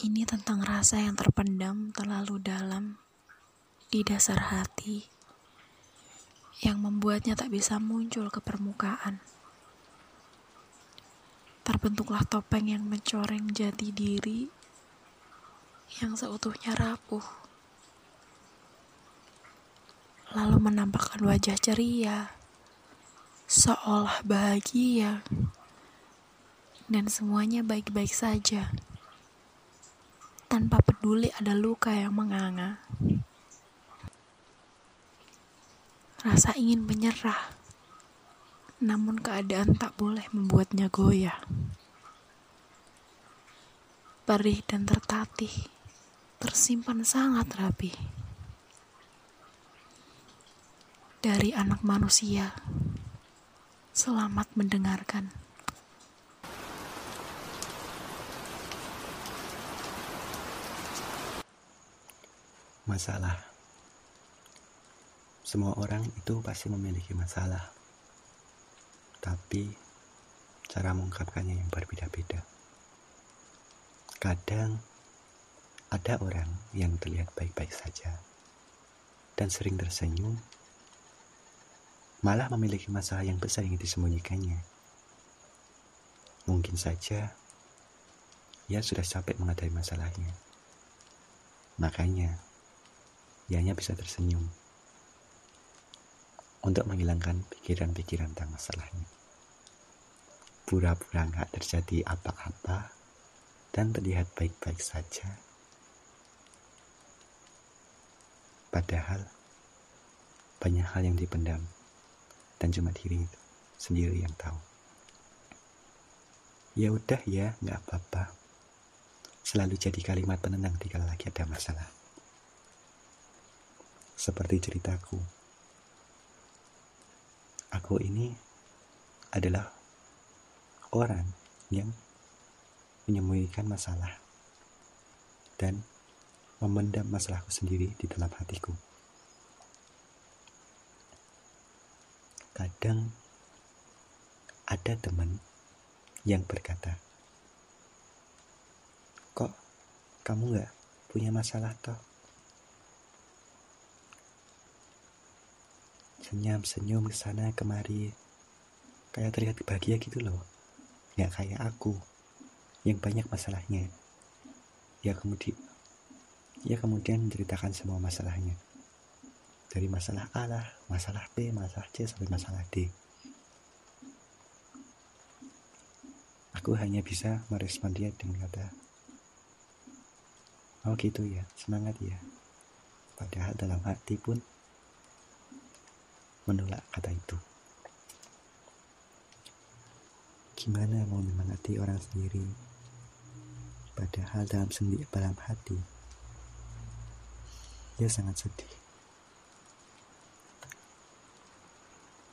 Ini tentang rasa yang terpendam terlalu dalam di dasar hati yang membuatnya tak bisa muncul ke permukaan. Terbentuklah topeng yang mencoreng jati diri yang seutuhnya rapuh. Lalu menampakkan wajah ceria, seolah bahagia, dan semuanya baik-baik saja tanpa peduli ada luka yang menganga. Rasa ingin menyerah, namun keadaan tak boleh membuatnya goyah. Perih dan tertatih, tersimpan sangat rapi. Dari anak manusia, selamat mendengarkan. Masalah. Semua orang itu pasti memiliki masalah. Tapi cara mengungkapkannya yang berbeda-beda. Kadang ada orang yang terlihat baik-baik saja dan sering tersenyum, malah memiliki masalah yang besar yang disembunyikannya. Mungkin saja ia sudah capek menghadapi masalahnya. Makanya, ia hanya bisa tersenyum untuk menghilangkan pikiran-pikiran tentang masalahnya. Pura-pura nggak terjadi apa-apa dan terlihat baik-baik saja. Padahal banyak hal yang dipendam dan cuma diri sendiri yang tahu. Ya udah ya, nggak apa-apa. Selalu jadi kalimat penenang jika lagi ada masalah seperti ceritaku. Aku ini adalah orang yang menyembunyikan masalah dan memendam masalahku sendiri di dalam hatiku. Kadang ada teman yang berkata, "Kok kamu nggak punya masalah toh?" Senyum-senyum ke sana kemari. Kayak terlihat bahagia gitu loh. Nggak kayak aku yang banyak masalahnya. Ya kemudian ya kemudian menceritakan semua masalahnya. Dari masalah A lah, masalah B, masalah C sampai masalah D. Aku hanya bisa merespon dia dengan kata, Oh gitu ya, semangat ya. Padahal dalam hati pun menolak kata itu. Gimana mau menyemangati orang sendiri, padahal dalam sendiri dalam hati, ia sangat sedih.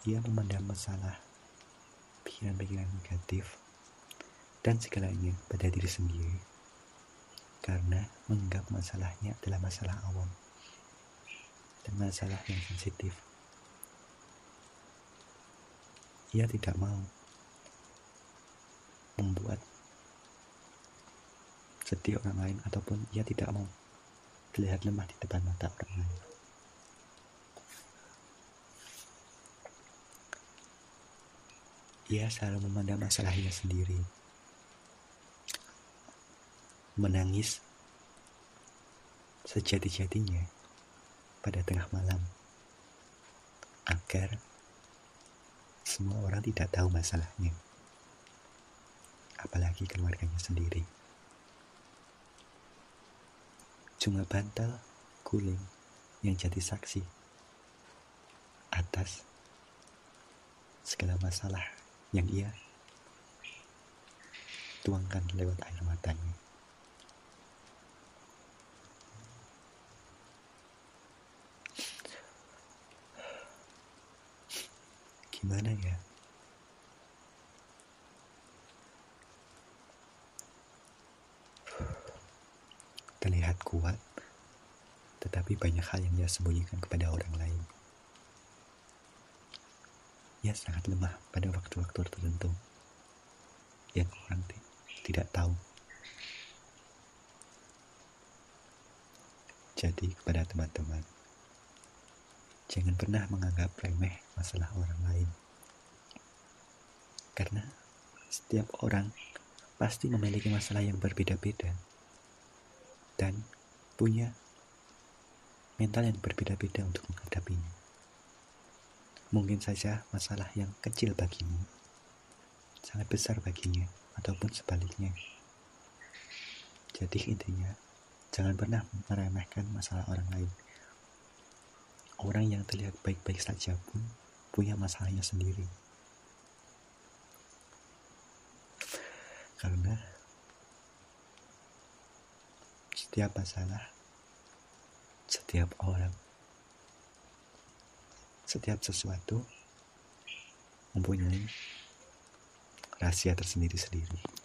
Ia memandang masalah, pikiran-pikiran negatif, dan segalanya pada diri sendiri karena menganggap masalahnya adalah masalah awam dan masalah yang sensitif. Ia tidak mau membuat sedih orang lain ataupun ia tidak mau terlihat lemah di depan mata orang lain. Ia selalu memandang masalahnya sendiri. Menangis sejati-jatinya pada tengah malam agar semua orang tidak tahu masalahnya. Apalagi keluarganya sendiri. Cuma bantal, guling yang jadi saksi atas segala masalah yang ia tuangkan lewat air matanya. Gimana ya? Terlihat kuat, tetapi banyak hal yang dia sembunyikan kepada orang lain. Ia sangat lemah pada waktu-waktu tertentu yang orang tidak tahu. Jadi kepada teman-teman, jangan pernah menganggap remeh masalah orang lain. Karena setiap orang pasti memiliki masalah yang berbeda-beda dan punya mental yang berbeda-beda untuk menghadapinya. Mungkin saja masalah yang kecil bagimu sangat besar baginya ataupun sebaliknya. Jadi intinya, jangan pernah meremehkan masalah orang lain. Orang yang terlihat baik-baik saja pun punya masalahnya sendiri. Karena setiap masalah, setiap orang, setiap sesuatu mempunyai rahasia tersendiri-sendiri.